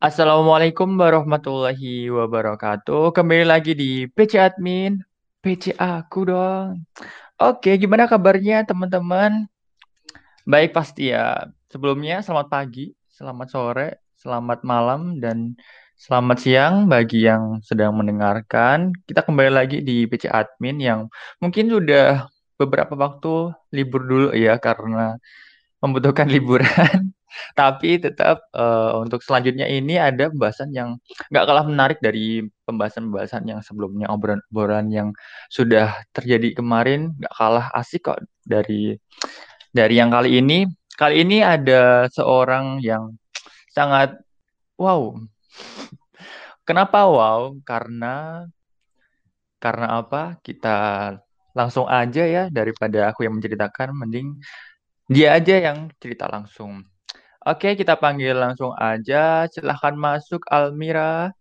Assalamualaikum warahmatullahi wabarakatuh. Kembali lagi di PC Admin. PC aku dong. Oke, gimana kabarnya teman-teman? Baik pasti ya. Sebelumnya selamat pagi, selamat sore, selamat malam, dan selamat siang bagi yang sedang mendengarkan. Kita kembali lagi di PC Admin yang mungkin sudah beberapa waktu libur dulu ya karena membutuhkan liburan. Tapi tetap uh, untuk selanjutnya ini ada pembahasan yang nggak kalah menarik dari pembahasan-pembahasan yang sebelumnya, obrolan-obrolan yang sudah terjadi kemarin nggak kalah asik kok dari dari yang kali ini. Kali ini ada seorang yang sangat wow. Kenapa wow? Karena karena apa? Kita langsung aja ya daripada aku yang menceritakan, mending dia aja yang cerita langsung. Oke, kita panggil langsung aja. Silahkan masuk, Almira.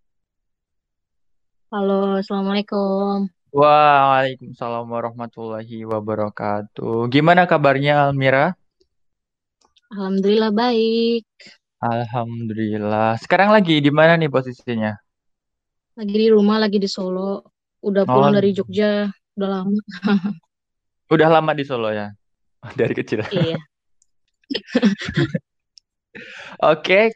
Halo, Assalamualaikum. Waalaikumsalam warahmatullahi wabarakatuh. Gimana kabarnya, Almira? Alhamdulillah baik. Alhamdulillah. Sekarang lagi di mana nih posisinya? Lagi di rumah, lagi di Solo. Udah pulang oh. dari Jogja, udah lama. udah lama di Solo ya? Dari kecil. Iya. Oke,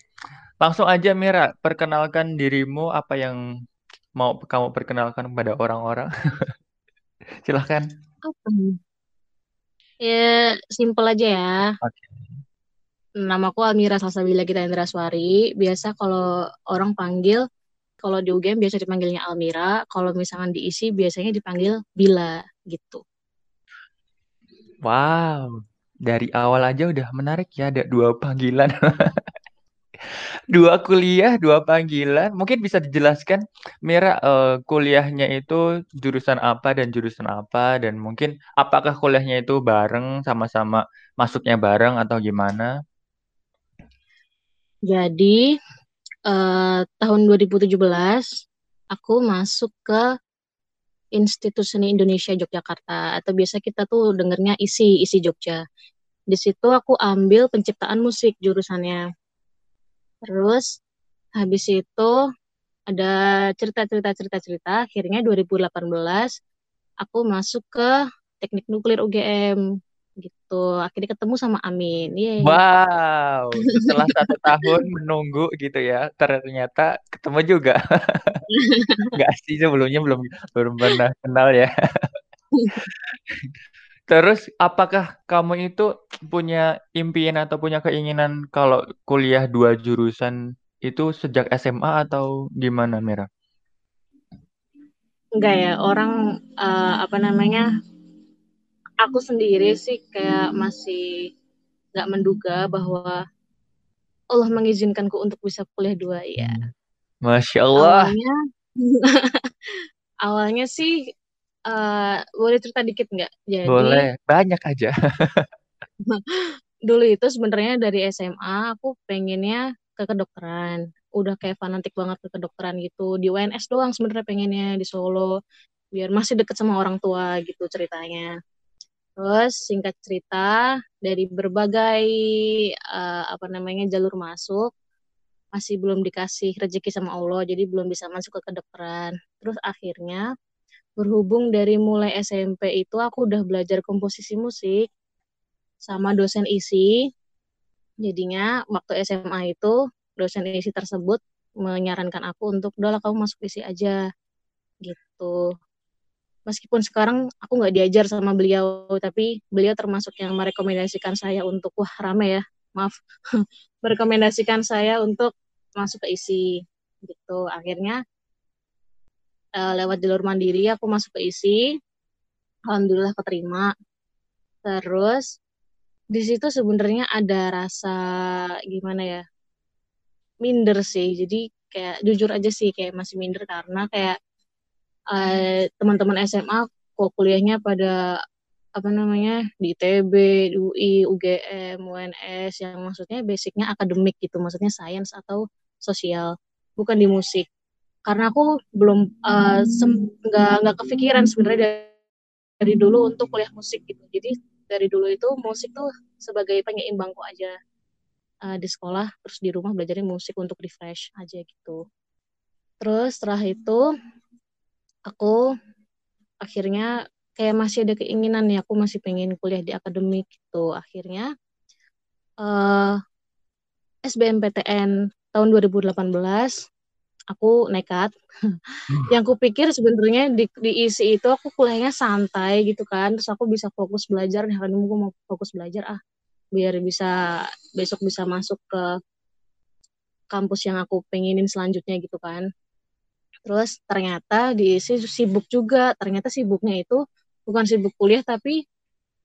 langsung aja Mira, perkenalkan dirimu apa yang mau kamu perkenalkan kepada orang-orang. Silahkan. Apa? Ya, simple aja ya. Oke. Namaku Almira Salsabila Gita Indra Swari. Biasa kalau orang panggil, kalau di UGM biasa dipanggilnya Almira. Kalau misalkan diisi biasanya dipanggil Bila gitu. Wow, dari awal aja udah menarik ya ada dua panggilan. dua kuliah, dua panggilan. Mungkin bisa dijelaskan Mira uh, kuliahnya itu jurusan apa dan jurusan apa dan mungkin apakah kuliahnya itu bareng sama-sama masuknya bareng atau gimana? Jadi uh, tahun 2017 aku masuk ke Institut Seni Indonesia Yogyakarta atau biasa kita tuh dengernya isi isi Jogja. Di situ aku ambil penciptaan musik jurusannya. Terus habis itu ada cerita-cerita cerita-cerita akhirnya 2018 aku masuk ke Teknik Nuklir UGM gitu. Akhirnya ketemu sama Amin. Yeay. Wow, setelah satu tahun menunggu gitu ya, ternyata ketemu juga. Enggak sih sebelumnya belum belum pernah kenal ya. Terus apakah kamu itu punya impian atau punya keinginan kalau kuliah dua jurusan itu sejak SMA atau gimana Mira? Enggak ya, orang uh, apa namanya aku sendiri sih kayak masih nggak menduga bahwa Allah mengizinkanku untuk bisa kuliah dua ya. Masya Allah. Awalnya, awalnya sih uh, boleh cerita dikit nggak? Jadi boleh, banyak aja. dulu itu sebenarnya dari SMA aku pengennya ke kedokteran. Udah kayak fanatik banget ke kedokteran gitu. Di UNS doang sebenarnya pengennya di Solo biar masih deket sama orang tua gitu ceritanya. Terus singkat cerita dari berbagai uh, apa namanya jalur masuk masih belum dikasih rezeki sama Allah jadi belum bisa masuk ke kedokteran. Terus akhirnya berhubung dari mulai SMP itu aku udah belajar komposisi musik sama dosen isi. Jadinya waktu SMA itu dosen isi tersebut menyarankan aku untuk udahlah kamu masuk isi aja gitu meskipun sekarang aku nggak diajar sama beliau tapi beliau termasuk yang merekomendasikan saya untuk wah rame ya maaf merekomendasikan saya untuk masuk ke isi gitu akhirnya uh, lewat jalur mandiri aku masuk ke isi alhamdulillah keterima. Terus di situ sebenarnya ada rasa gimana ya minder sih. Jadi kayak jujur aja sih kayak masih minder karena kayak uh, teman-teman SMA kok kuliahnya pada apa namanya di di UI, UGM, UNS yang maksudnya basicnya akademik gitu, maksudnya sains atau sosial, bukan di musik. Karena aku belum uh, nggak nggak kepikiran sebenarnya dari, dari dulu untuk kuliah musik gitu. Jadi dari dulu itu musik tuh sebagai penyeimbangku aja. uh, di sekolah terus di rumah belajarnya musik untuk refresh aja gitu terus setelah itu aku akhirnya kayak masih ada keinginan nih aku masih pengen kuliah di akademik gitu akhirnya uh, SBMPTN tahun 2018 aku nekat. yang aku pikir sebenarnya di, di isi itu aku kuliahnya santai gitu kan, terus aku bisa fokus belajar. Nih hari ini mau fokus belajar ah. Biar bisa besok bisa masuk ke kampus yang aku pengenin selanjutnya gitu kan. Terus ternyata diisi sibuk juga, ternyata sibuknya itu bukan sibuk kuliah tapi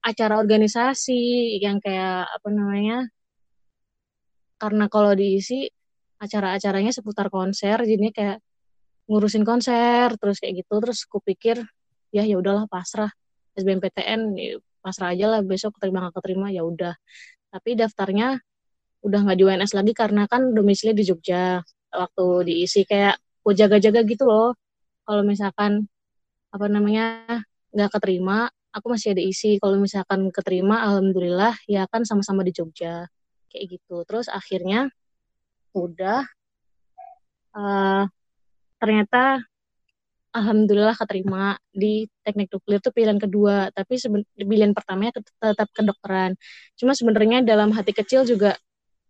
acara organisasi yang kayak apa namanya karena kalau diisi acara-acaranya seputar konser jadinya kayak ngurusin konser terus kayak gitu terus kupikir ya ya udahlah pasrah SBMPTN ya, pasrah aja lah besok keterima gak keterima ya udah. Tapi daftarnya udah nggak di UNS lagi karena kan domisili di Jogja waktu diisi kayak gue jaga-jaga gitu loh. Kalau misalkan apa namanya nggak keterima aku masih ada isi. Kalau misalkan keterima alhamdulillah ya kan sama-sama di Jogja kayak gitu. Terus akhirnya udah uh, ternyata alhamdulillah keterima di teknik nuklir itu pilihan kedua tapi pilihan pertamanya tetap kedokteran. Cuma sebenarnya dalam hati kecil juga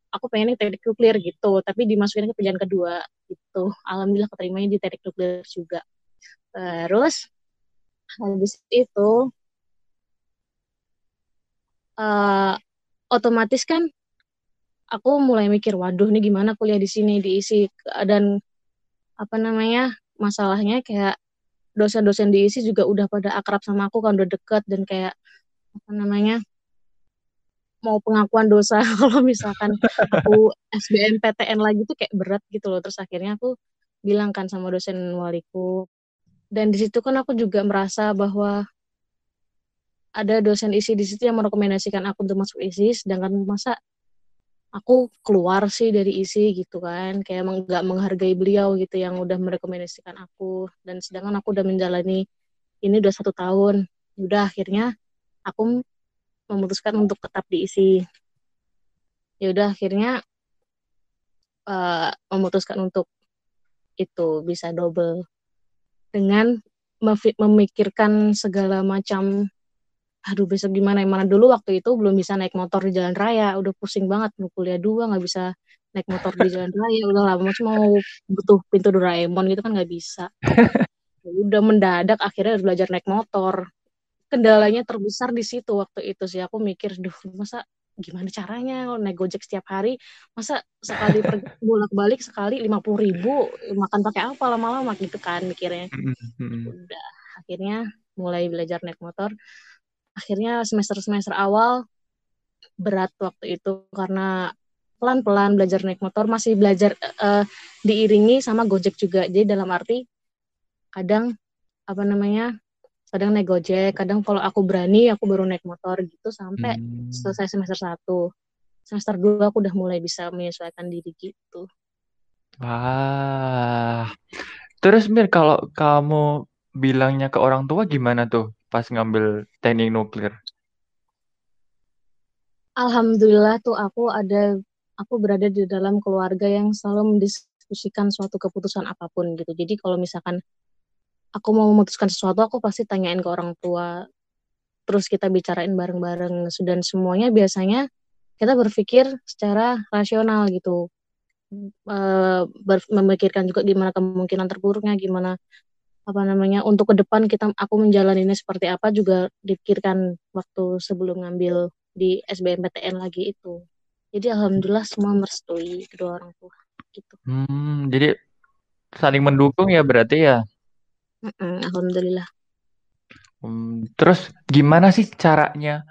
aku pengen teknik nuklir gitu tapi dimasukin ke pilihan kedua gitu. Alhamdulillah keterimanya di teknik nuklir juga. Terus habis itu uh, otomatis kan aku mulai mikir waduh nih gimana kuliah di sini diisi dan apa namanya masalahnya kayak dosen-dosen diisi juga udah pada akrab sama aku kan udah deket dan kayak apa namanya mau pengakuan dosa. Kalau misalkan aku SBMPTN lagi tuh kayak berat gitu loh. Terus akhirnya aku bilang kan sama dosen waliku. Dan di situ kan aku juga merasa bahwa ada dosen isi di situ yang merekomendasikan aku untuk masuk isi sedangkan masa aku keluar sih dari isi gitu kan kayak nggak menghargai beliau gitu yang udah merekomendasikan aku. Dan sedangkan aku udah menjalani ini udah satu tahun. Udah akhirnya aku memutuskan untuk tetap diisi ya udah akhirnya uh, memutuskan untuk itu bisa double. Dengan memikirkan segala macam aduh besok gimana? Yang mana dulu waktu itu belum bisa naik motor di jalan raya. Udah pusing banget mau kuliah dua nggak bisa naik motor di jalan raya. Udah lama cuma mau butuh pintu Doraemon gitu kan nggak bisa. Ya udah mendadak akhirnya harus belajar naik motor. Kendalanya terbesar di situ waktu itu sih. Aku mikir duh masa gimana caranya kalau naik gojek setiap hari? Masa sekali bolak balik sekali lima puluh ribu? Makan pakai apa lama-lama? Gitu kan mikirnya. Udah akhirnya mulai belajar naik motor akhirnya semester-semester awal berat waktu itu karena pelan-pelan belajar naik motor masih belajar uh, diiringi sama Gojek juga. Jadi dalam arti kadang apa namanya? kadang naik Gojek, kadang kalau aku berani aku baru naik motor gitu sampai hmm. selesai semester 1. Semester 2 aku udah mulai bisa menyesuaikan diri gitu. Wah. Terus Mir kalau kamu bilangnya ke orang tua gimana tuh? Pas ngambil teknik nuklir? Alhamdulillah tuh aku ada aku berada di dalam keluarga yang selalu mendiskusikan suatu keputusan apa pun gitu. Jadi kalau misalkan aku mau memutuskan sesuatu aku pasti tanyain ke orang tua. Terus kita bicarain bareng-bareng dan semuanya biasanya kita berpikir secara rasional gitu. E, memikirkan juga gimana kemungkinan terburuknya, gimana apa namanya untuk ke depan kita aku menjalaninya seperti apa juga dipikirkan waktu sebelum ngambil di SBMPTN lagi itu. Jadi alhamdulillah semua merestui kedua orang tua gitu. Hmm, jadi saling mendukung ya berarti ya. Mm-mm, alhamdulillah. Hmm, terus gimana sih caranya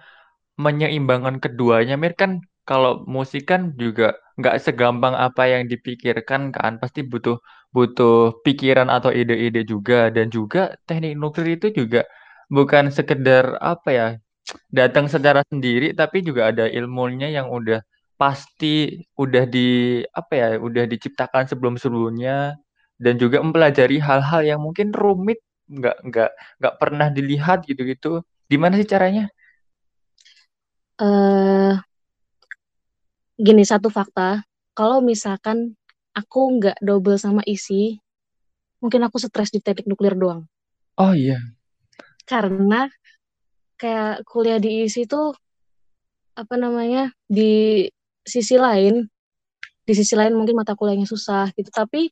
menyeimbangkan keduanya? Mir kan kalau musik kan juga nggak segampang apa yang dipikirkan kan, pasti butuh butuh pikiran atau ide-ide juga. Dan juga teknik nuklir itu juga bukan sekedar apa ya datang secara sendiri tapi juga ada ilmunya yang udah pasti udah di apa ya udah diciptakan sebelum-sebelumnya. Dan juga mempelajari hal-hal yang mungkin rumit nggak nggak nggak pernah dilihat gitu-gitu. Gimana sih caranya? Uh, gini satu fakta, kalau misalkan aku nggak double sama isi, mungkin aku stres di teknik nuklir doang. Oh iya. Karena kayak kuliah di isi tuh apa namanya di sisi lain, di sisi lain mungkin mata kuliahnya susah gitu, tapi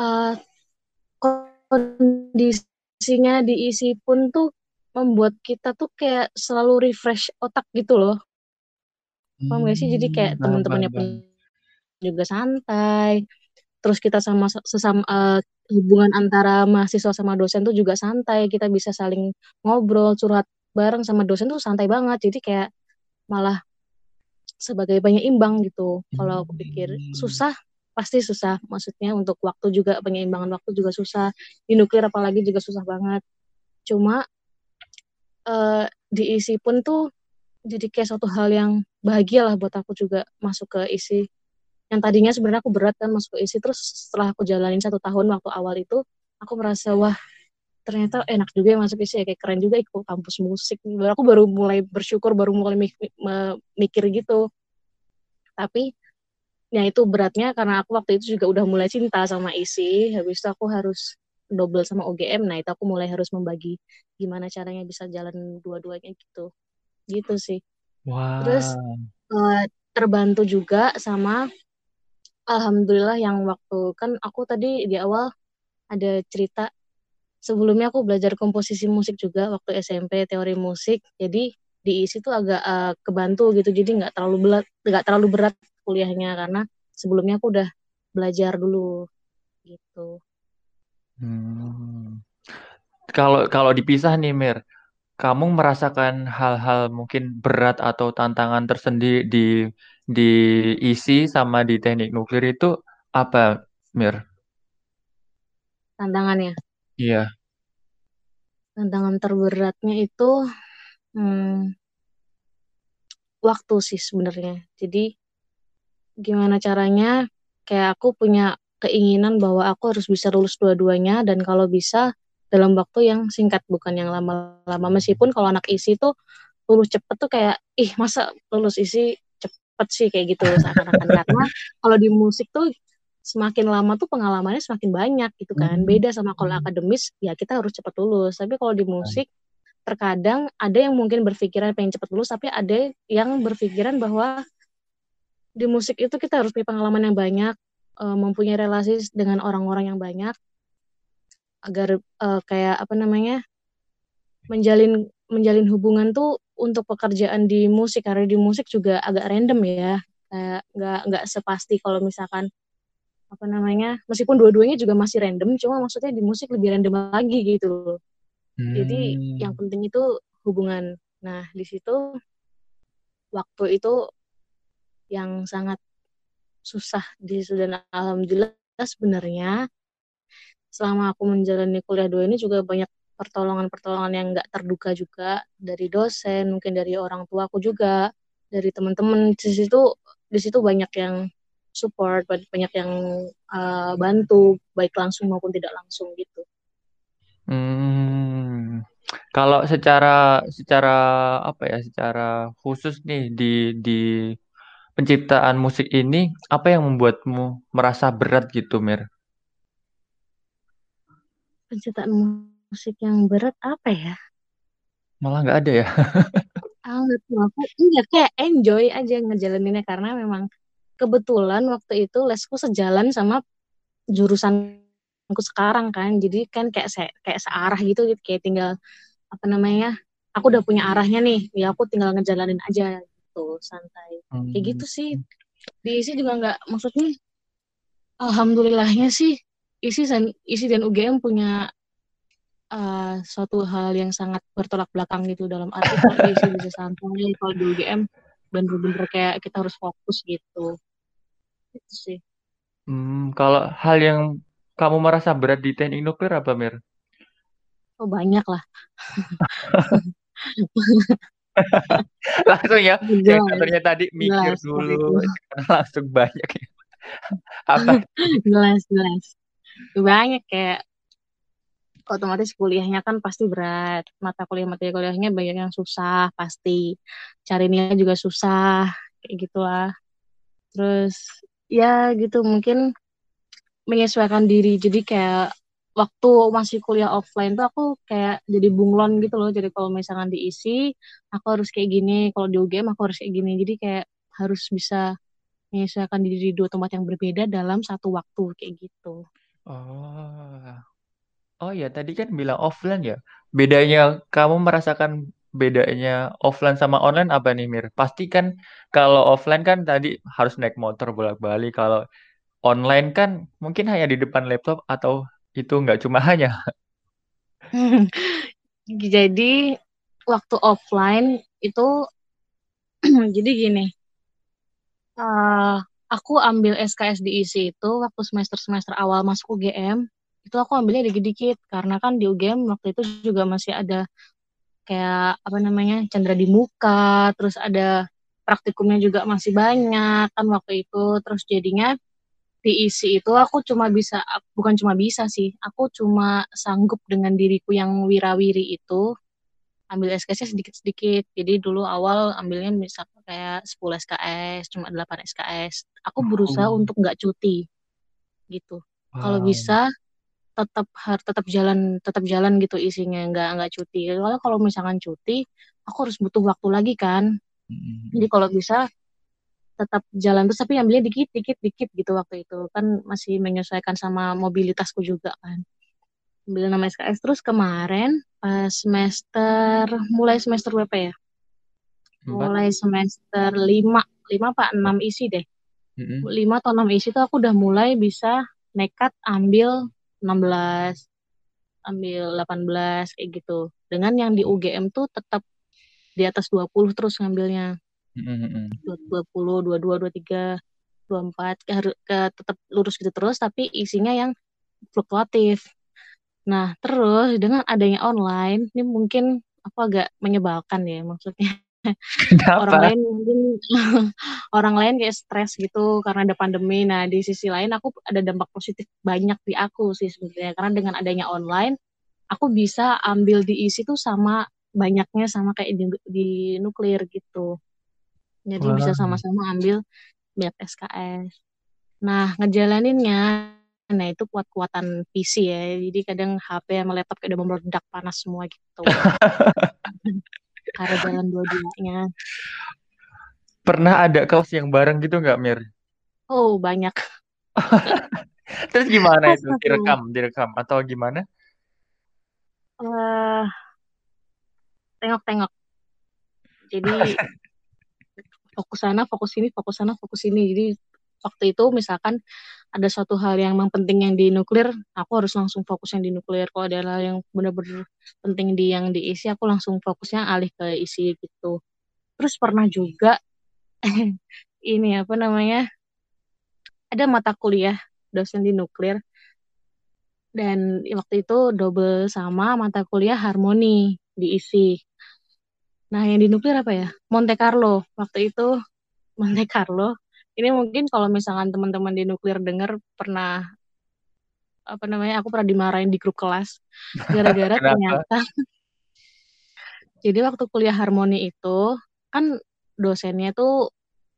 uh, kondisinya diisi pun tuh membuat kita tuh kayak selalu refresh otak gitu loh. Paham gak sih? Jadi kayak Hmm, teman-temannya pun bang. Juga santai. Terus kita sama sesama uh, hubungan antara mahasiswa sama dosen tuh juga santai. Kita bisa saling ngobrol, curhat bareng sama dosen tuh santai banget. Jadi kayak malah sebagai penyeimbang gitu. Kalau aku pikir Hmm. susah pasti susah maksudnya untuk waktu juga penyeimbangan waktu juga susah di nuklir apalagi juga susah banget cuma uh, diisi pun tuh jadi kayak suatu hal yang bahagia lah buat aku juga masuk ke isi yang tadinya sebenarnya aku berat kan masuk isi terus setelah aku jalanin satu tahun waktu awal itu aku merasa wah ternyata enak juga yang masuk isi ya kayak keren juga ikut kampus musik. Baru aku baru mulai bersyukur baru mulai mikir gitu. Tapi ya itu beratnya karena aku waktu itu juga udah mulai cinta sama isi habis itu aku harus double sama OGM nah itu aku mulai harus membagi gimana caranya bisa jalan dua-duanya gitu. Gitu sih. Wow. terus uh, terbantu juga sama alhamdulillah yang waktu kan aku tadi di awal ada cerita sebelumnya aku belajar komposisi musik juga waktu SMP teori musik jadi diisi tuh agak uh, kebantu gitu jadi nggak terlalu berat nggak terlalu berat kuliahnya karena sebelumnya aku udah belajar dulu gitu. Hmm. Kalau kalau dipisah nih Mir, kamu merasakan hal-hal mungkin berat atau tantangan tersendiri di di isi sama di teknik nuklir itu apa Mir? Tantangannya? Iya. Tantangan terberatnya itu hmm, waktu sih sebenarnya. Jadi gimana caranya kayak aku punya keinginan bahwa aku harus bisa lulus dua-duanya dan kalau bisa dalam waktu yang singkat bukan yang lama-lama meskipun kalau anak isi tuh lulus cepet tuh kayak ih masa lulus isi cepet sih kayak gitu seakan-akan. Karena kalau di musik tuh semakin lama tuh pengalamannya semakin banyak gitu kan. Beda sama kalau akademis ya kita harus cepet lulus. Tapi kalau di musik terkadang ada yang mungkin berpikiran pengen cepet lulus tapi ada yang berpikiran bahwa di musik itu kita harus punya pengalaman yang banyak, uh, mempunyai relasi dengan orang-orang yang banyak, agar uh, kayak apa namanya menjalin menjalin hubungan tuh untuk pekerjaan di musik karena di musik juga agak random ya, kayak nggak nggak sepasti kalau misalkan apa namanya meskipun dua-duanya juga masih random, cuma maksudnya di musik lebih random lagi gitu Hmm. Jadi yang penting itu hubungan. Nah di situ waktu itu yang sangat susah di dan alhamdulillah sebenarnya selama aku menjalani kuliah dua ini juga banyak pertolongan-pertolongan yang nggak terduga juga dari dosen mungkin dari orang tua aku juga dari teman-teman di situ di situ banyak yang support banyak yang uh, bantu baik langsung maupun tidak langsung gitu. Hmm, kalau secara secara apa ya secara khusus nih di di penciptaan musik ini apa yang membuatmu merasa berat gitu, Mir? Penciptaan musik yang berat apa ya? Malah nggak ada ya? ah, aku enggak kayak enjoy aja ngejalaninnya karena memang kebetulan waktu itu lesku sejalan sama jurusanku sekarang kan. Jadi kan kayak se kayak searah gitu, gitu kayak tinggal apa namanya? Aku udah punya arahnya nih, ya aku tinggal ngejalanin aja gitu, santai. Hmm. Kayak gitu sih. Di isi juga nggak maksudnya alhamdulillahnya sih isi dan isi dan UGM punya uh, suatu hal yang sangat bertolak belakang gitu dalam arti kalau bisa santai, kalau di UGM bener-bener kayak kita harus fokus gitu. Itu sih. Hmm, kalau hal yang kamu merasa berat di teknik nuklir apa, Mir? Oh, banyak lah. langsung ya, yang katanya tadi mikir jelas, dulu, langsung banyak ya. apa? jelas, jelas. Banyak kayak otomatis kuliahnya kan pasti berat. Mata kuliah mata kuliahnya banyak yang susah pasti. Cari nilai juga susah kayak gitulah. terus ya gitu mungkin menyesuaikan diri jadi kayak waktu masih kuliah offline tuh aku kayak jadi bunglon gitu loh jadi kalau misalkan diisi aku harus kayak gini kalau di UGM aku harus kayak gini jadi kayak harus bisa menyesuaikan diri di dua tempat yang berbeda dalam satu waktu kayak gitu Oh. Oh ya, tadi kan bilang offline ya. Bedanya kamu merasakan bedanya offline sama online apa nih, Mir? Pasti kan kalau offline kan tadi harus naik motor bolak-balik. Kalau online kan mungkin hanya di depan laptop atau itu nggak cuma hanya. jadi waktu offline itu jadi gini uh, aku ambil SKS di ISI itu waktu semester-semester awal masuk UGM itu aku ambilnya dikit-dikit. Karena kan di UGM waktu itu juga masih ada kayak apa namanya cendera di muka terus ada praktikumnya juga masih banyak kan waktu itu. Terus jadinya diisi itu aku cuma bisa bukan cuma bisa sih aku cuma sanggup dengan diriku yang wirawiri itu ambil SKS sedikit-sedikit. Jadi dulu awal ambilnya misal kayak 10 SKS cuma 8 SKS aku berusaha oh. untuk nggak cuti gitu. Wow. kalau bisa tetap harus tetap jalan tetap jalan gitu isinya nggak nggak cuti. Kalau kalau misalkan cuti aku harus butuh waktu lagi kan. Hmm. jadi kalau bisa tetap jalan terus tapi ambilnya dikit dikit dikit gitu waktu itu. Kan masih menyesuaikan sama mobilitasku juga kan. Ambil nama SKS terus kemarin pas semester mulai semester berapa ya? Mulai semester lima. Lima pak enam isi deh. Lima atau enam isi tuh aku udah mulai bisa nekat ambil 16 ambil 18 kayak gitu. Dengan yang di UGM tuh tetap di atas 20 terus ngambilnya. Mm-hmm. 20 22 23 24 ke, ke tetap lurus gitu terus tapi isinya yang fluktuatif. Nah terus dengan adanya online ini mungkin apa agak menyebalkan ya maksudnya orang lain mungkin orang lain kayak stres gitu karena ada pandemi. Nah di sisi lain aku ada dampak positif banyak di aku sih sebenarnya karena dengan adanya online aku bisa ambil diisi tuh sama banyaknya sama kayak di, di nuklir gitu. Jadi wow. bisa sama-sama ambil banyak SKS. Nah ngejalaninnya nah itu kuat-kuatan PC ya jadi kadang HP sama laptop kayak udah meledak panas semua gitu karena jalan dua-duanya. Pernah ada kelas yang bareng gitu nggak, Mir? Oh, banyak. Terus gimana itu? Direkam, direkam atau gimana? Uh, tengok-tengok. Jadi fokus sana, fokus sini, fokus sana, fokus sini. Jadi waktu itu misalkan ada suatu hal yang memang penting yang di nuklir, aku harus langsung fokus yang di nuklir. Kalau ada hal yang benar-benar penting di yang diisi, aku langsung fokusnya alih ke isi gitu. Terus pernah juga ini apa namanya? Ada mata kuliah dosen di nuklir dan waktu itu double sama mata kuliah harmoni diisi. Nah, yang di nuklir apa ya? Monte Carlo. Waktu itu Monte Carlo ini mungkin kalau misalkan teman-teman di nuklir dengar pernah apa namanya aku pernah dimarahin di grup kelas. Gara-gara ternyata jadi waktu kuliah harmoni itu kan dosennya tuh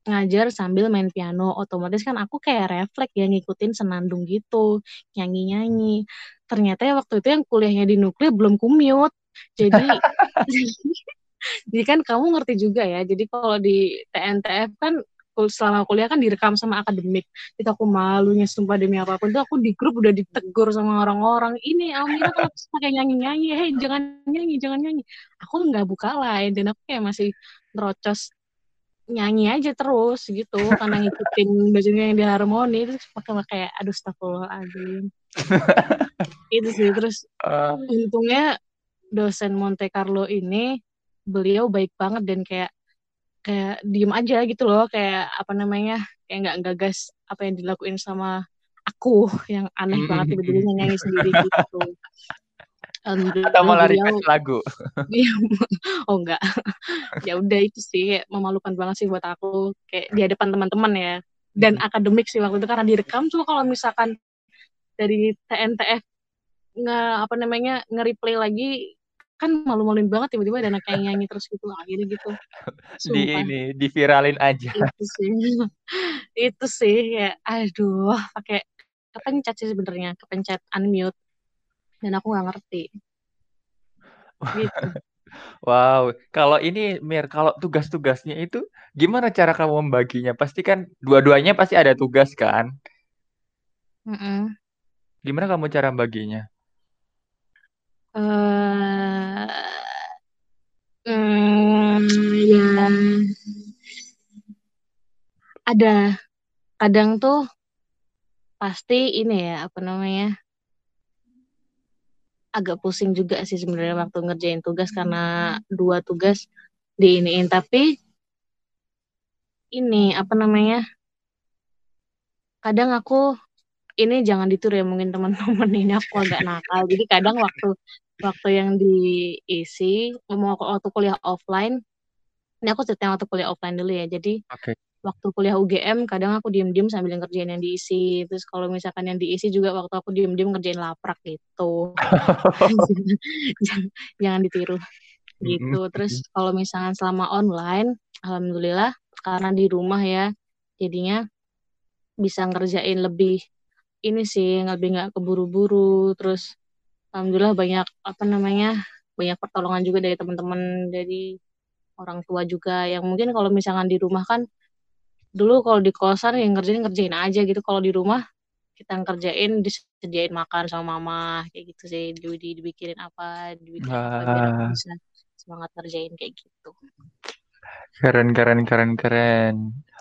ngajar sambil main piano. Otomatis kan aku kayak refleks ya ngikutin senandung gitu. Nyanyi-nyanyi. Ternyata ya waktu itu yang kuliahnya di nuklir belum kumute jadi jadi kan kamu ngerti juga ya. Jadi kalau di TNTF kan selama kuliah kan direkam sama akademik. Itu aku malunya sumpah demi apa pun itu aku di grup udah ditegur sama orang-orang. Ini Almira kalau pakai nyanyi-nyanyi hei jangan nyanyi jangan nyanyi. Aku nggak buka lain dan aku kayak masih terocos nyanyi aja terus gitu. Karena ngikutin bajunya yang di harmoni itu pakai kayak aduh astagfirullahaladzim. Itu sih terus uh. untungnya dosen Monte Carlo ini beliau baik banget dan kayak kayak diem aja gitu loh kayak apa namanya kayak nggak gagas apa yang dilakuin sama aku yang aneh banget tiba-tiba nyanyi sendiri gitu um, atau malah request lagu iya. oh enggak ya udah itu sih memalukan banget sih buat aku kayak di hadapan teman-teman ya dan hmm. akademik sih waktu itu karena direkam cuma kalau misalkan dari TNTF nge apa namanya nge-replay lagi kan malu-maluin banget tiba-tiba ada anak yang nyanyi terus gitu akhirnya gitu. Di sumpah. ini diviralin aja. Itu sih. Itu sih ya aduh pakai kepencet sih sebenarnya kepencet unmute. Dan aku nggak ngerti. Gitu. Wow kalau ini Mir kalau tugas-tugasnya itu gimana cara kamu membaginya? Pasti kan dua-duanya pasti ada tugas kan? Mm -mm. gimana kamu cara baginya uh, mm, ya. Ada kadang tuh pasti ini ya apa namanya agak pusing juga sih sebenarnya waktu ngerjain tugas karena dua tugas diiniin. Tapi ini apa namanya kadang aku ini jangan ditiru ya mungkin teman-teman ini aku agak nakal. Jadi kadang waktu waktu yang diisi mau waktu kuliah offline. Ini aku cerita waktu kuliah offline dulu ya. Jadi okay waktu kuliah UGM kadang aku diem-diem sambil ngerjain yang diisi terus kalau misalkan yang diisi juga waktu aku diem-diem ngerjain laprak gitu. Jangan, jangan ditiru. Gitu. Terus kalau misalkan selama online alhamdulillah karena di rumah ya jadinya bisa ngerjain lebih ini sih lebih nggak keburu-buru. Terus alhamdulillah banyak apa namanya banyak pertolongan juga dari teman-teman dari orang tua juga yang mungkin kalau misalkan di rumah kan dulu kalau di kosan yang ngerjain ngerjain aja gitu. Kalau di rumah kita ngerjain disediain makan sama mama kayak gitu sih. Di, di dibikinin apa dibikin ah. apa biar aku bisa semangat ngerjain kayak gitu. Keren keren keren keren.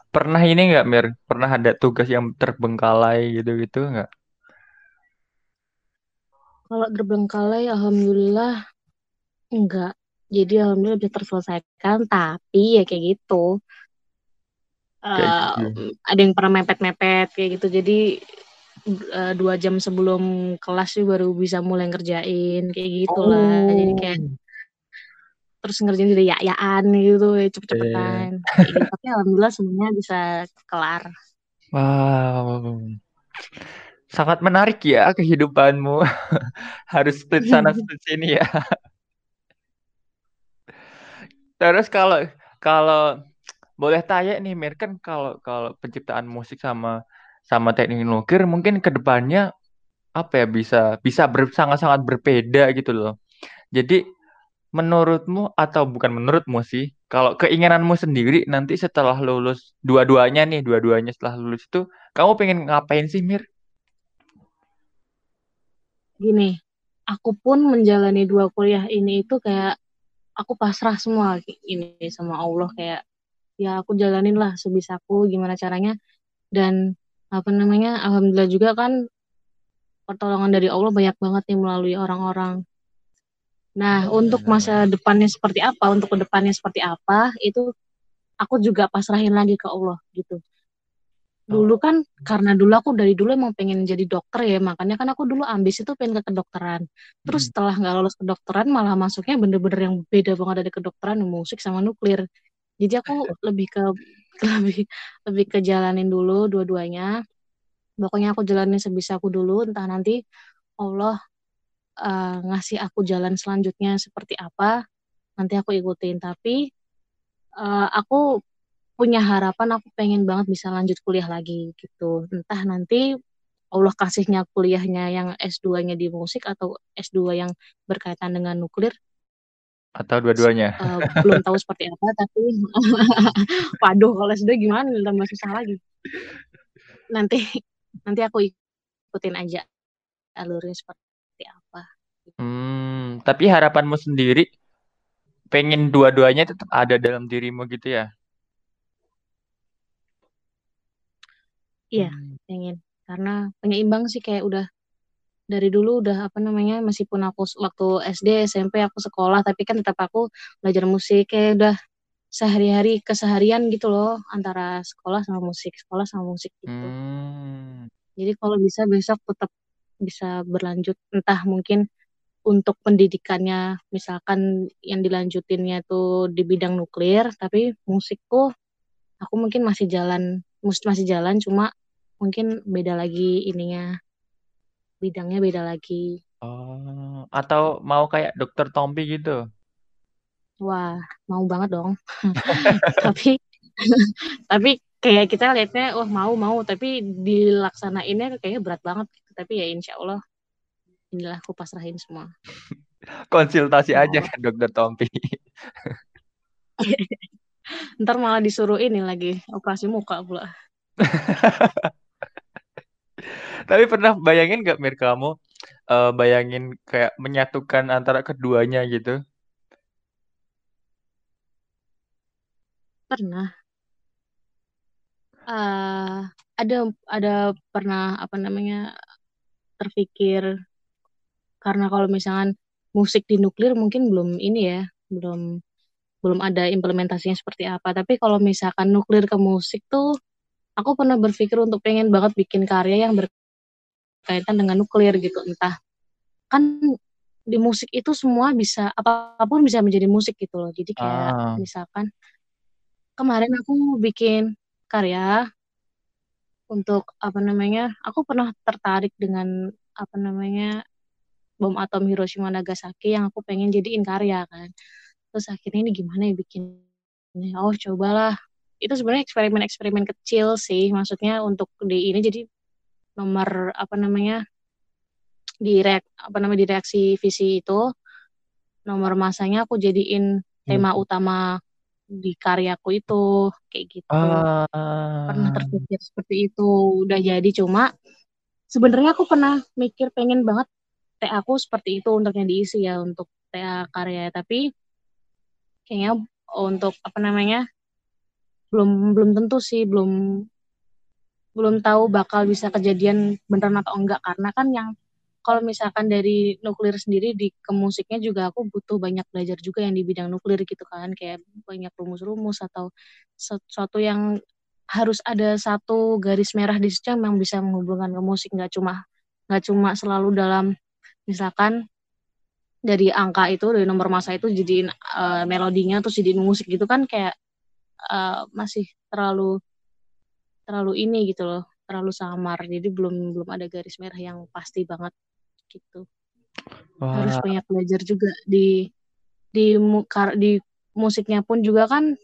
Pernah ini nggak Mir? Pernah ada tugas yang terbengkalai gitu gitu nggak kalau terbengkalai alhamdulillah enggak. Jadi alhamdulillah bisa terselesaikan tapi ya kayak gitu. Uh, ada yang pernah mepet-mepet kayak gitu. Jadi uh, dua jam sebelum kelas sih baru bisa mulai ngerjain kayak gitulah. Oh. jadi kayak terus ngerjain jadi ya-yaan gitu ya cepet-cepetan. Gitu. tapi alhamdulillah semuanya bisa kelar. Wow sangat menarik ya kehidupanmu harus split sana split sini ya terus kalau kalau boleh tanya nih Mir kan kalau kalau penciptaan musik sama sama teknik nuklir mungkin ke depannya apa ya bisa bisa ber, sangat-sangat berbeda gitu loh. Jadi menurutmu atau bukan menurutmu sih, kalau keinginanmu sendiri nanti setelah lulus dua-duanya nih, dua-duanya setelah lulus itu kamu pengen ngapain sih Mir? Gini, aku pun menjalani dua kuliah ini itu kayak aku pasrah semua ini sama Allah kayak ya aku jalanin lah sebisaku gimana caranya? Dan apa namanya alhamdulillah juga kan pertolongan dari Allah banyak banget nih melalui orang-orang. Nah oh, untuk masa depannya seperti apa untuk ke depannya seperti apa itu aku juga pasrahin lagi ke Allah gitu dulu kan karena dulu aku dari dulu emang pengen jadi dokter ya makanya kan aku dulu ambis itu pengen ke kedokteran. Terus hmm. setelah nggak lolos kedokteran malah masuknya bener-bener yang beda banget dari kedokteran musik sama nuklir. Jadi aku lebih ke lebih lebih ke jalanin dulu dua-duanya. Pokoknya aku jalanin sebisa aku dulu entah nanti Allah uh, ngasih aku jalan selanjutnya seperti apa nanti aku ikutin. Tapi uh, aku punya harapan aku pengen banget bisa lanjut kuliah lagi gitu entah nanti Allah kasihnya kuliahnya yang S2-nya di musik atau S2 yang berkaitan dengan nuklir atau dua-duanya? Uh, belum tahu seperti apa, tapi waduh kalau sudah gimana tambah susah lagi. Nanti nanti aku ikutin aja alurnya seperti apa. Hmm, tapi harapanmu sendiri pengen dua-duanya tetap ada dalam dirimu gitu ya? Iya, hmm. pengen. Karena penyeimbang sih kayak udah dari dulu udah apa namanya meskipun aku waktu SD SMP aku sekolah tapi kan tetap aku belajar musik kayak udah sehari-hari keseharian gitu loh antara sekolah sama musik sekolah sama musik gitu hmm. jadi kalau bisa besok tetap bisa berlanjut entah mungkin untuk pendidikannya misalkan yang dilanjutinnya tuh di bidang nuklir tapi musikku aku mungkin masih jalan masih jalan cuma mungkin beda lagi ininya bidangnya beda lagi. Oh, atau mau kayak Dokter Tompi gitu? Wah, mau banget dong. Tapi tapi kayak kita lihatnya, wah mau mau, tapi dilaksanainnya kayaknya berat banget. Tapi ya insya Allah, inilah aku pasrahin semua. Konsultasi Sama aja kan Dokter Tompi. Ntar malah disuruh ini lagi, operasi muka pula. Tapi pernah bayangin gak Mir kamu eh, bayangin kayak menyatukan antara keduanya gitu? Pernah. eh ada ada pernah apa namanya terpikir karena kalau misalkan musik di nuklir mungkin belum ini ya, belum belum ada implementasinya seperti apa. Tapi kalau misalkan nuklir ke musik tuh, aku pernah berpikir untuk pengen banget bikin karya yang berkaitan dengan nuklir gitu. Entah kan di musik itu semua bisa apa pun bisa menjadi musik gitu loh. Jadi kayak Ah, misalkan kemarin aku bikin karya untuk apa namanya? Aku pernah tertarik dengan apa namanya? bom atom Hiroshima Nagasaki yang aku pengen jadiin karya kan. Terus akhirnya ini gimana ya bikinnya? Oh, cobalah. Itu sebenarnya eksperimen-eksperimen kecil sih, maksudnya untuk di ini jadi nomor apa namanya? di reak, apa namanya di reaksi visi itu nomor masanya aku jadiin tema hmm. utama di karyaku itu kayak gitu. Pernah Ah, terpikir seperti itu, udah jadi cuma sebenarnya aku pernah mikir pengen banget TA aku seperti itu untuk yang diisi ya untuk TA karya tapi kayaknya untuk apa namanya belum belum tentu sih belum belum tahu bakal bisa kejadian beneran atau enggak. Karena kan yang kalau misalkan dari nuklir sendiri di ke musiknya juga aku butuh banyak belajar juga yang di bidang nuklir gitu kan. Kayak banyak rumus-rumus atau sesuatu yang harus ada satu garis merah di situ yang bisa menghubungkan ke musik. Nggak cuma nggak cuma selalu dalam misalkan dari angka itu dari nomor masa itu jadiin uh, melodinya terus jadiin musik gitu kan kayak uh, masih terlalu terlalu ini gitu loh terlalu samar jadi belum belum ada garis merah yang pasti banget gitu harus wah, banyak belajar juga di di di musiknya pun juga kan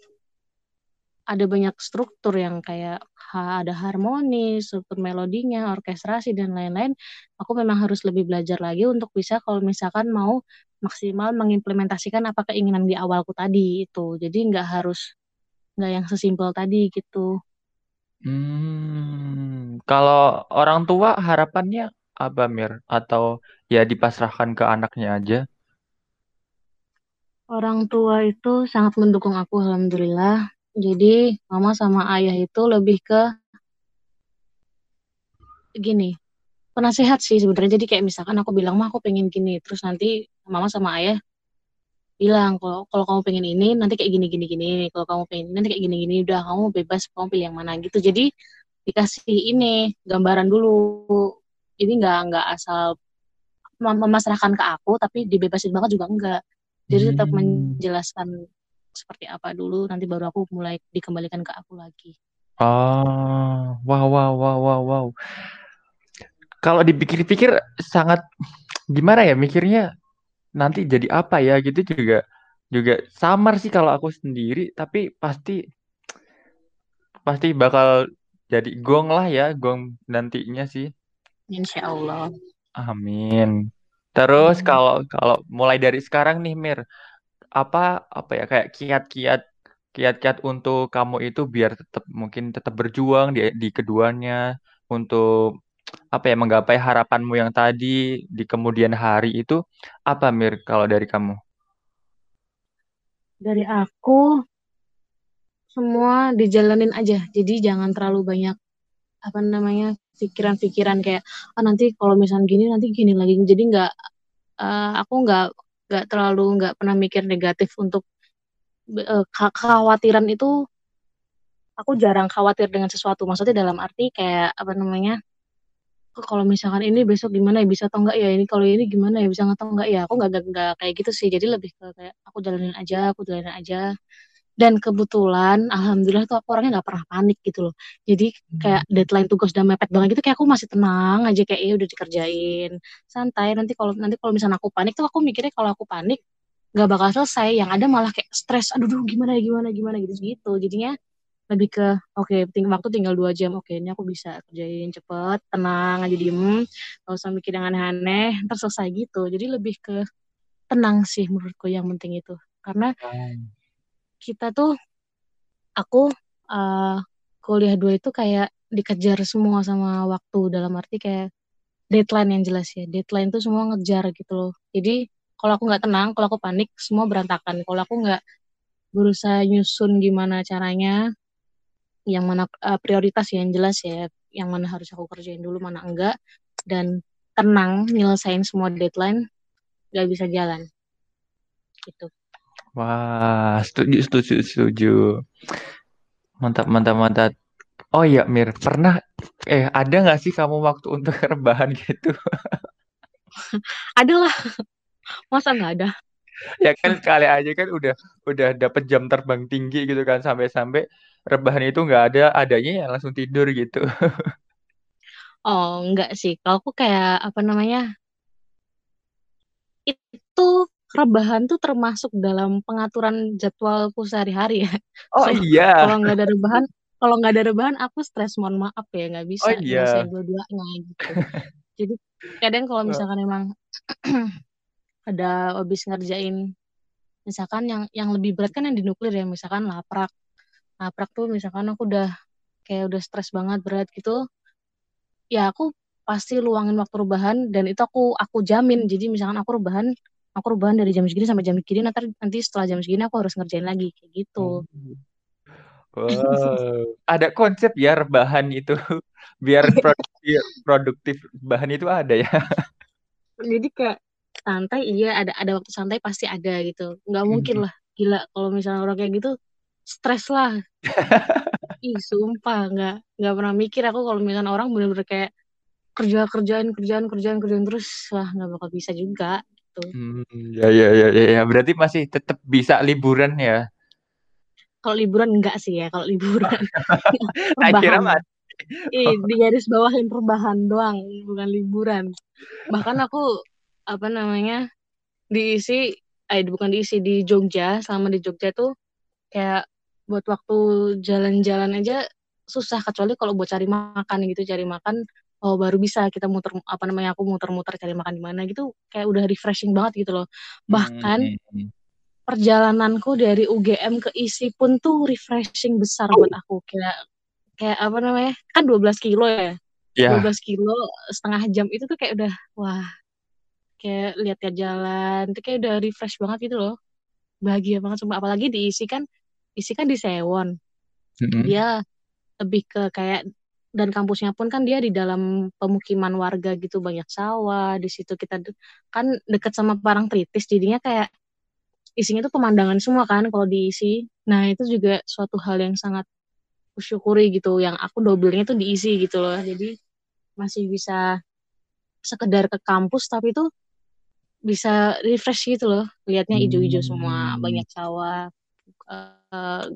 ada banyak struktur yang kayak ada harmoni, struktur melodinya, orkestrasi dan lain-lain. Aku memang harus lebih belajar lagi untuk bisa kalau misalkan mau maksimal mengimplementasikan apa keinginan di awalku tadi itu. Jadi nggak harus nggak yang sesimpel tadi gitu. Hmm, kalau orang tua harapannya apa Mir? Atau ya dipasrahkan ke anaknya aja? Orang tua itu sangat mendukung aku, alhamdulillah. Jadi mama sama ayah itu lebih ke gini, penasehat sih sebenarnya. Jadi kayak misalkan aku bilang mah aku pengen gini, terus nanti mama sama ayah bilang kalau kalau kamu pengen ini nanti kayak gini gini gini. Kalau kamu pengen ini nanti kayak gini gini. Udah kamu bebas kamu pilih yang mana gitu. Jadi dikasih ini gambaran dulu. Ini nggak nggak asal memasrahkan ke aku tapi dibebasin banget juga enggak jadi tetap Hmm. menjelaskan seperti apa dulu nanti baru aku mulai dikembalikan ke aku lagi. Oh, wow, wow, wow, wow, wow. Kalau dipikir-pikir sangat gimana ya mikirnya nanti jadi apa ya? Gitu juga juga samar sih kalau aku sendiri tapi pasti pasti bakal jadi gong lah ya gong nantinya sih. Insya Allah. Amin. Terus kalau kalau mulai dari sekarang nih Mir apa apa ya kayak kiat-kiat kiat-kiat untuk kamu itu biar tetap mungkin tetap berjuang di di keduanya untuk apa ya menggapai harapanmu yang tadi di kemudian hari itu apa Mir kalau dari kamu? Dari aku semua dijalanin aja. Jadi jangan terlalu banyak apa namanya pikiran-pikiran kayak ah nanti kalau misalnya gini nanti gini lagi. Jadi nggak uh, aku nggak nggak terlalu nggak pernah mikir negatif untuk uh, kekhawatiran itu. Aku jarang khawatir dengan sesuatu. Maksudnya dalam arti kayak apa namanya kalau misalkan ini besok gimana ya bisa atau enggak ya? Ini kalau ini gimana ya bisa atau enggak ya? Aku nggak nggak kayak gitu sih. Jadi lebih ke kayak aku jalanin aja aku jalanin aja. Dan kebetulan alhamdulillah tuh aku orangnya nggak pernah panik gitu loh. Jadi kayak deadline tugas udah mepet banget gitu kayak aku masih tenang aja kayak ya udah dikerjain santai. Nanti kalau nanti kalau misalnya aku panik tuh aku mikirnya kalau aku panik nggak bakal selesai. Yang ada malah kayak stres aduh duh, gimana gimana gimana? Gitu gitu jadinya lebih ke oke okay, ting waktu tinggal dua jam. Oke okay, ini aku bisa kerjain cepet tenang aja diem. Gak usah mikir yang aneh-aneh. Ntar selesai gitu. Jadi lebih ke tenang sih menurutku yang penting itu. Karena hmm. kita tuh aku uh, kuliah dua itu kayak dikejar semua sama waktu. Dalam arti kayak deadline yang jelas ya. Deadline tuh semua ngejar gitu loh. Jadi kalau aku nggak tenang kalau aku panik semua berantakan. Kalau aku nggak berusaha nyusun gimana caranya yang mana uh, prioritas ya, yang jelas ya yang mana harus aku kerjain dulu mana enggak dan tenang nyelesain semua deadline nggak bisa jalan gitu Wah, setuju, setuju, setuju. Mantap, mantap, mantap. Oh iya, Mir, pernah eh ada nggak sih kamu waktu untuk rebahan gitu? ada lah, masa nggak ada? ya kan sekali aja kan udah udah dapet jam terbang tinggi gitu kan sampai-sampai rebahan itu nggak ada, adanya ya langsung tidur gitu. oh, enggak sih. Kalau aku kayak apa namanya? Itu rebahan tuh termasuk dalam pengaturan jadwalku sehari-hari ya. Oh so, iya. Kalau nggak ada rebahan, kalau nggak ada rebahan aku stres mohon maaf ya nggak bisa oh, iya. dua-duanya gitu. Jadi kadang kalau misalkan emang ada habis ngerjain misalkan yang yang lebih berat kan yang di nuklir ya misalkan laprak laprak tuh misalkan aku udah kayak udah stres banget berat gitu ya aku pasti luangin waktu rebahan dan itu aku aku jamin jadi misalkan aku rebahan aku rebahan dari jam segini sampai jam segini nanti nanti setelah jam segini aku harus ngerjain lagi kayak gitu. Wow, ada konsep ya rebahan itu biar produktif, produktif bahan itu ada ya. Jadi kayak santai iya ada ada waktu santai pasti ada gitu. Nggak mungkin hmm. lah gila kalau misalnya orang kayak gitu stres lah. Ih sumpah nggak nggak pernah mikir aku kalau misalnya orang bener-bener kayak kerja kerjaan kerjaan kerjaan kerjaan terus wah nggak bakal bisa juga gitu. Hmm, ya, ya ya ya ya berarti masih tetap bisa liburan ya. Kalau liburan enggak sih ya, kalau liburan. kira mas. Ih, di garis bawahin perbahan doang, bukan liburan. Bahkan aku apa namanya diisi, eh bukan diisi di Jogja, selama di Jogja tuh kayak buat waktu jalan-jalan aja susah kecuali kalau buat cari makan gitu, cari makan oh baru bisa kita muter apa namanya aku muter-muter cari makan di mana gitu kayak udah refreshing banget gitu loh bahkan hmm. hmm, hmm. perjalananku dari UGM ke ISI pun tuh refreshing besar buat aku kayak kayak apa namanya kan 12 kilo ya yeah. 12 kilo setengah jam itu tuh kayak udah wah kayak lihat ya jalan tuh kayak udah refresh banget gitu loh bahagia banget semua apalagi di ISI kan ISI kan di Sewon mm -hmm. dia lebih ke kayak dan kampusnya pun kan dia di dalam pemukiman warga gitu banyak sawah di situ kita kan deket sama Parangtritis jadinya kayak isinya tuh pemandangan semua kan kalau diisi nah itu juga suatu hal yang sangat kusyukuri gitu yang aku dobelnya tuh diisi gitu loh jadi masih bisa sekedar ke kampus tapi itu bisa refresh gitu loh lihatnya hijau-hijau semua hmm. banyak sawah uh,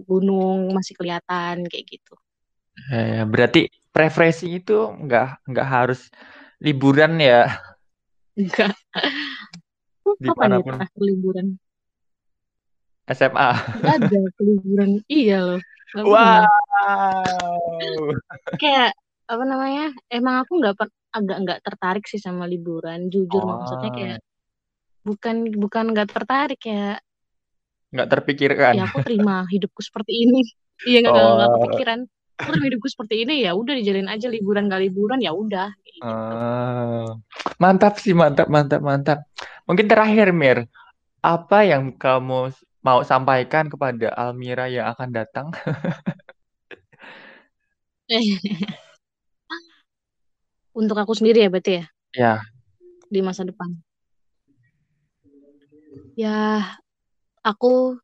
gunung masih kelihatan kayak gitu Eh, berarti preferensi itu nggak nggak harus liburan ya? Enggak. Kapan ya terakhir liburan? SMA. Gak ada liburan. Iya loh. wow. Kayak apa namanya? Emang aku nggak agak nggak tertarik sih sama liburan. Jujur oh. maksudnya kayak bukan bukan nggak tertarik ya. Nggak terpikirkan. Ya aku terima hidupku seperti ini. Iya nggak oh. kepikiran kalau hidupku seperti ini ya udah dijalin aja liburan gak liburan ya udah gitu. uh, mantap sih mantap mantap mantap mungkin terakhir Mir apa yang kamu mau sampaikan kepada Almira yang akan datang untuk aku sendiri ya berarti ya ya di masa depan ya aku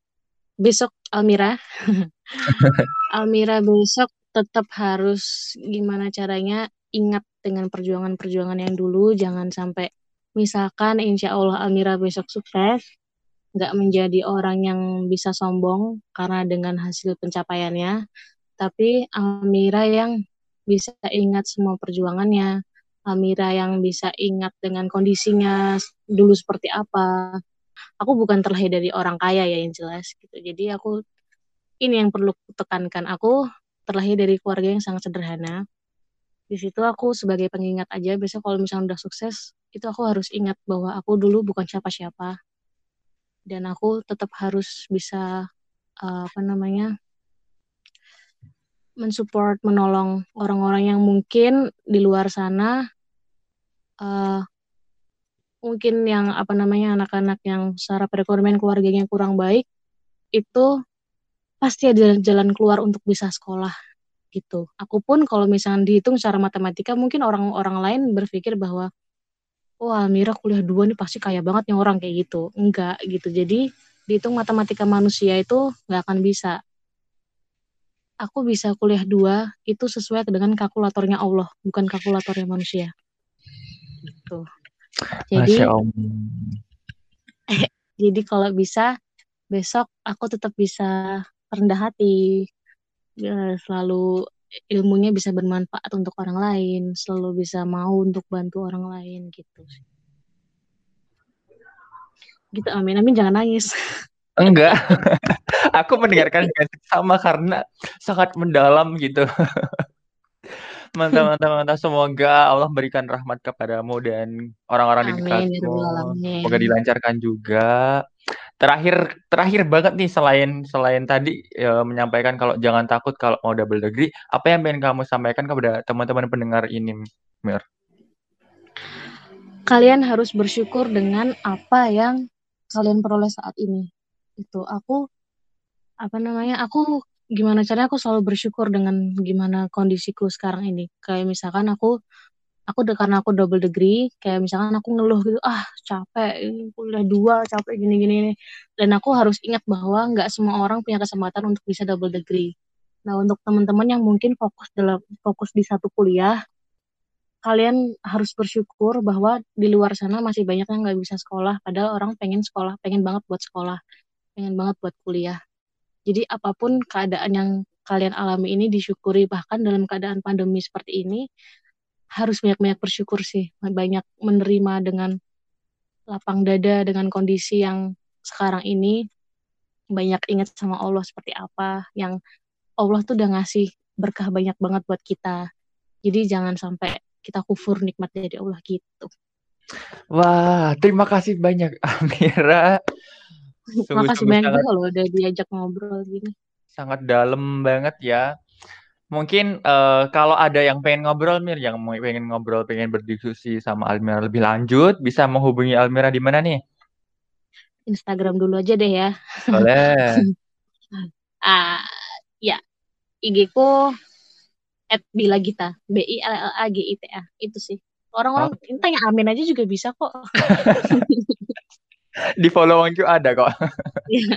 besok Almira Almira besok tetap harus gimana caranya ingat dengan perjuangan-perjuangan yang dulu jangan sampai misalkan insya Allah Almira besok sukses nggak menjadi orang yang bisa sombong karena dengan hasil pencapaiannya, tapi Almira yang bisa ingat semua perjuangannya, Almira yang bisa ingat dengan kondisinya dulu seperti apa. Aku bukan terlahir dari orang kaya ya yang jelas gitu. Jadi aku ini yang perlu tekankan. Aku terlahir dari keluarga yang sangat sederhana. Di situ aku sebagai pengingat aja, besok kalau misalnya udah sukses, itu aku harus ingat bahwa aku dulu bukan siapa-siapa. Dan aku tetap harus bisa, uh, apa namanya, mensupport, menolong orang-orang yang mungkin di luar sana, uh, mungkin yang, apa namanya, anak-anak yang secara perekonomian keluarganya kurang baik, itu pasti ada jalan keluar untuk bisa sekolah gitu. Aku pun kalau misalnya dihitung secara matematika mungkin orang-orang lain berpikir bahwa oh Almira kuliah dua nih pasti kaya banget nih orang kayak gitu. Enggak gitu. Jadi dihitung matematika manusia itu nggak akan bisa. Aku bisa kuliah dua itu sesuai dengan kalkulatornya Allah, bukan kalkulatornya manusia. Gitu. Jadi, jadi kalau bisa besok aku tetap bisa rendah hati. Ya, selalu ilmunya bisa bermanfaat untuk orang lain selalu bisa mau untuk bantu orang lain gitu gitu amin amin jangan nangis. Enggak. Aku mendengarkan sama karena sangat mendalam gitu mantap mantap mantap semoga Allah berikan rahmat kepadamu dan orang-orang di dekatmu semoga dilancarkan juga terakhir terakhir banget nih selain selain tadi ya, menyampaikan kalau jangan takut kalau mau double degree, apa yang pengen kamu sampaikan kepada teman-teman pendengar ini, Mir? Kalian harus bersyukur dengan apa yang kalian peroleh saat ini. Itu aku apa namanya? Aku gimana caranya aku selalu bersyukur dengan gimana kondisiku sekarang ini. Kayak misalkan aku aku udah karena aku double degree kayak misalkan aku ngeluh gitu ah capek kuliah dua capek gini gini. Dan aku harus ingat bahwa nggak semua orang punya kesempatan untuk bisa double degree. Nah untuk teman-teman yang mungkin fokus dalam fokus di satu kuliah kalian harus bersyukur bahwa di luar sana masih banyak yang nggak bisa sekolah padahal orang pengen sekolah pengen banget buat sekolah pengen banget buat kuliah jadi apa pun keadaan yang kalian alami ini disyukuri bahkan dalam keadaan pandemi seperti ini harus banyak-banyak bersyukur sih. Banyak menerima dengan lapang dada dengan kondisi yang sekarang ini. Banyak ingat sama Allah seperti apa yang Allah tuh udah ngasih berkah banyak banget buat kita. Jadi jangan sampai kita kufur nikmat dari Allah gitu. Wah terima kasih banyak Amira terima kasih banyak juga loh udah diajak ngobrol gini sangat dalam banget ya Mungkin uh, kalau ada yang pengen ngobrol Mir, yang mau pengen ngobrol, pengen berdiskusi sama Almira lebih lanjut, bisa menghubungi Almira di mana nih? Instagram dulu aja deh ya. Boleh. ah, ya. IG ku at Bila Gita, B I L L A G I T A. Itu sih. Orang-orang oh. tanya Amin aja juga bisa kok. di follow ada kok. Iya.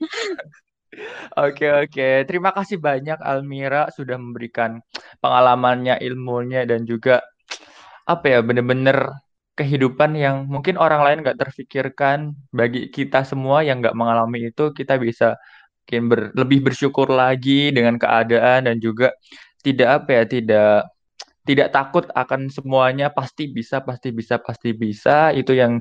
Oke oke, terima kasih banyak Almira sudah memberikan pengalamannya, ilmunya dan juga apa ya bener-bener kehidupan yang mungkin orang lain nggak terfikirkan bagi kita semua yang nggak mengalami itu kita bisa mungkin ber, lebih bersyukur lagi dengan keadaan dan juga tidak apa ya tidak tidak takut akan semuanya pasti bisa pasti bisa pasti bisa itu yang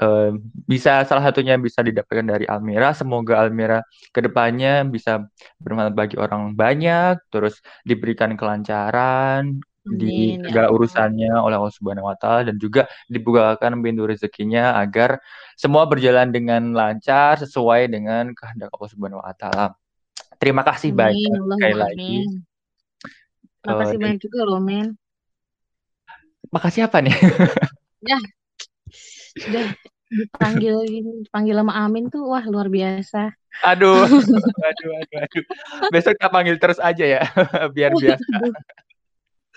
uh, bisa salah satunya bisa didapatkan dari Almira. Semoga Almira ke depannya bisa bermanfaat bagi orang banyak, terus diberikan kelancaran Amin, di ya segala ya urusannya oleh Allah Subhanahu Wa Taala dan juga dibukakan pintu rezekinya agar semua berjalan dengan lancar sesuai dengan kehendak Allah Subhanahu Wa Taala. Terima kasih Amin, banyak Allah sekali lagi. Terima kasih uh, banyak juga loh, Men. Makasih apa nih? ya, sudah dipanggil dipanggil sama Amin tuh wah luar biasa. Aduh, aduh, aduh, aduh. Besok kita panggil terus aja ya, biar biasa.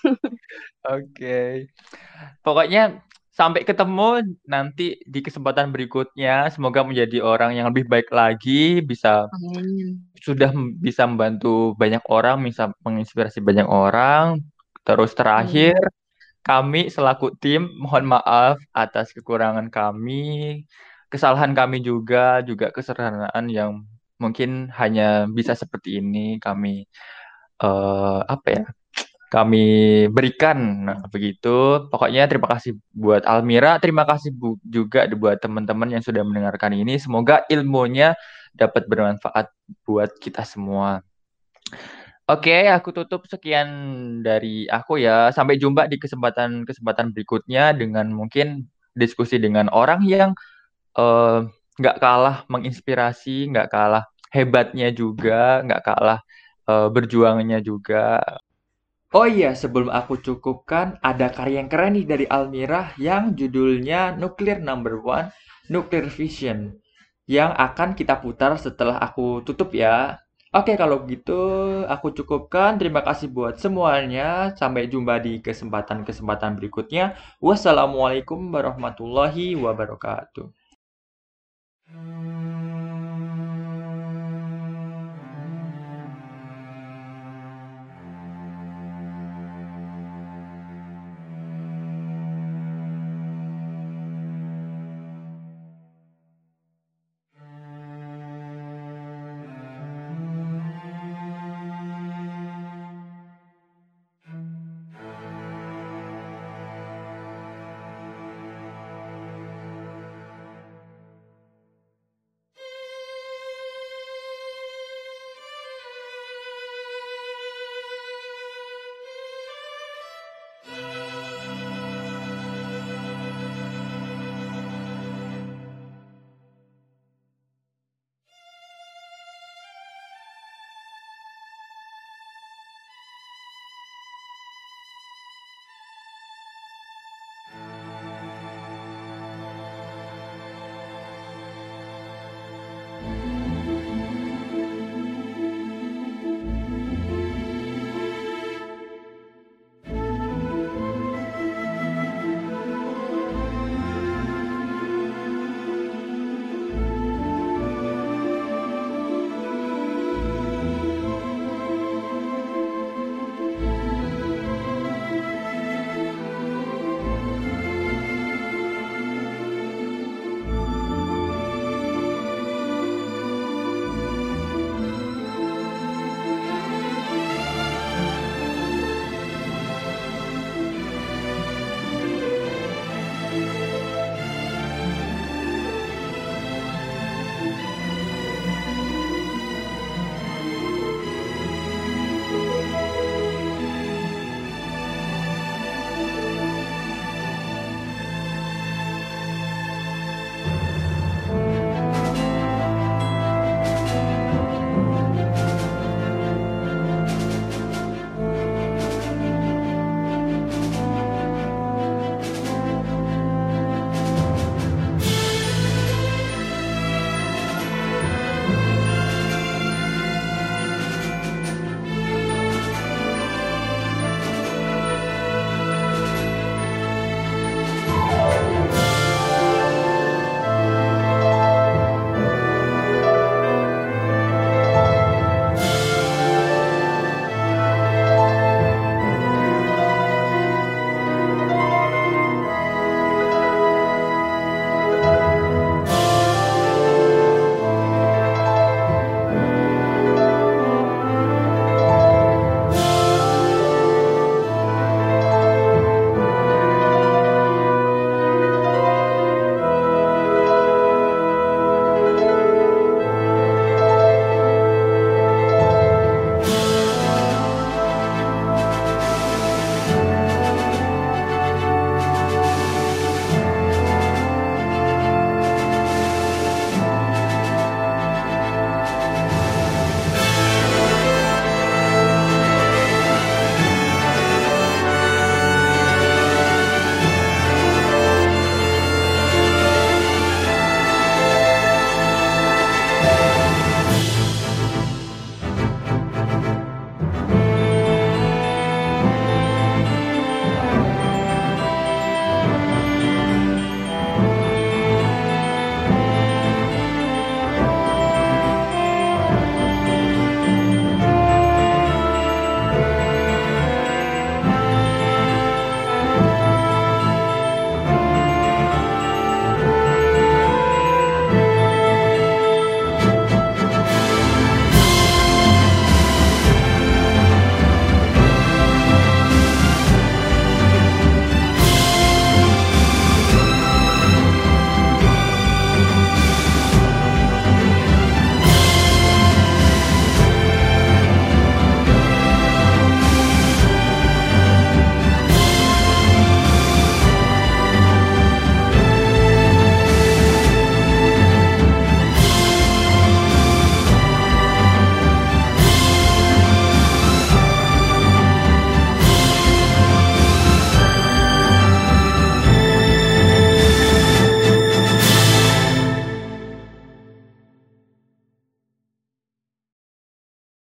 Oke, okay. pokoknya sampai ketemu nanti di kesempatan berikutnya. Semoga menjadi orang yang lebih baik lagi, bisa Amin. sudah bisa membantu banyak orang, bisa menginspirasi banyak orang. Terus terakhir. Amin kami selaku tim mohon maaf atas kekurangan kami. kesalahan kami juga, juga kesederhanaan yang mungkin hanya bisa seperti ini kami uh, apa ya? Kami berikan. Nah, begitu. Pokoknya terima kasih buat Almira, terima kasih bu juga buat teman-teman yang sudah mendengarkan ini. Semoga ilmunya dapat bermanfaat buat kita semua. Oke, aku tutup sekian dari aku ya. Sampai jumpa di kesempatan-kesempatan berikutnya dengan mungkin diskusi dengan orang yang eh, nggak kalah menginspirasi, nggak kalah hebatnya juga, nggak kalah uh, berjuangnya juga. Oh iya, sebelum aku cukupkan, ada karya yang keren nih dari Almira yang judulnya Nuclear Number One, Nuclear Vision, yang akan kita putar setelah aku tutup ya. Oke, kalau gitu aku cukupkan. Terima kasih buat semuanya. Sampai jumpa di kesempatan-kesempatan berikutnya. Wassalamualaikum warahmatullahi wabarakatuh.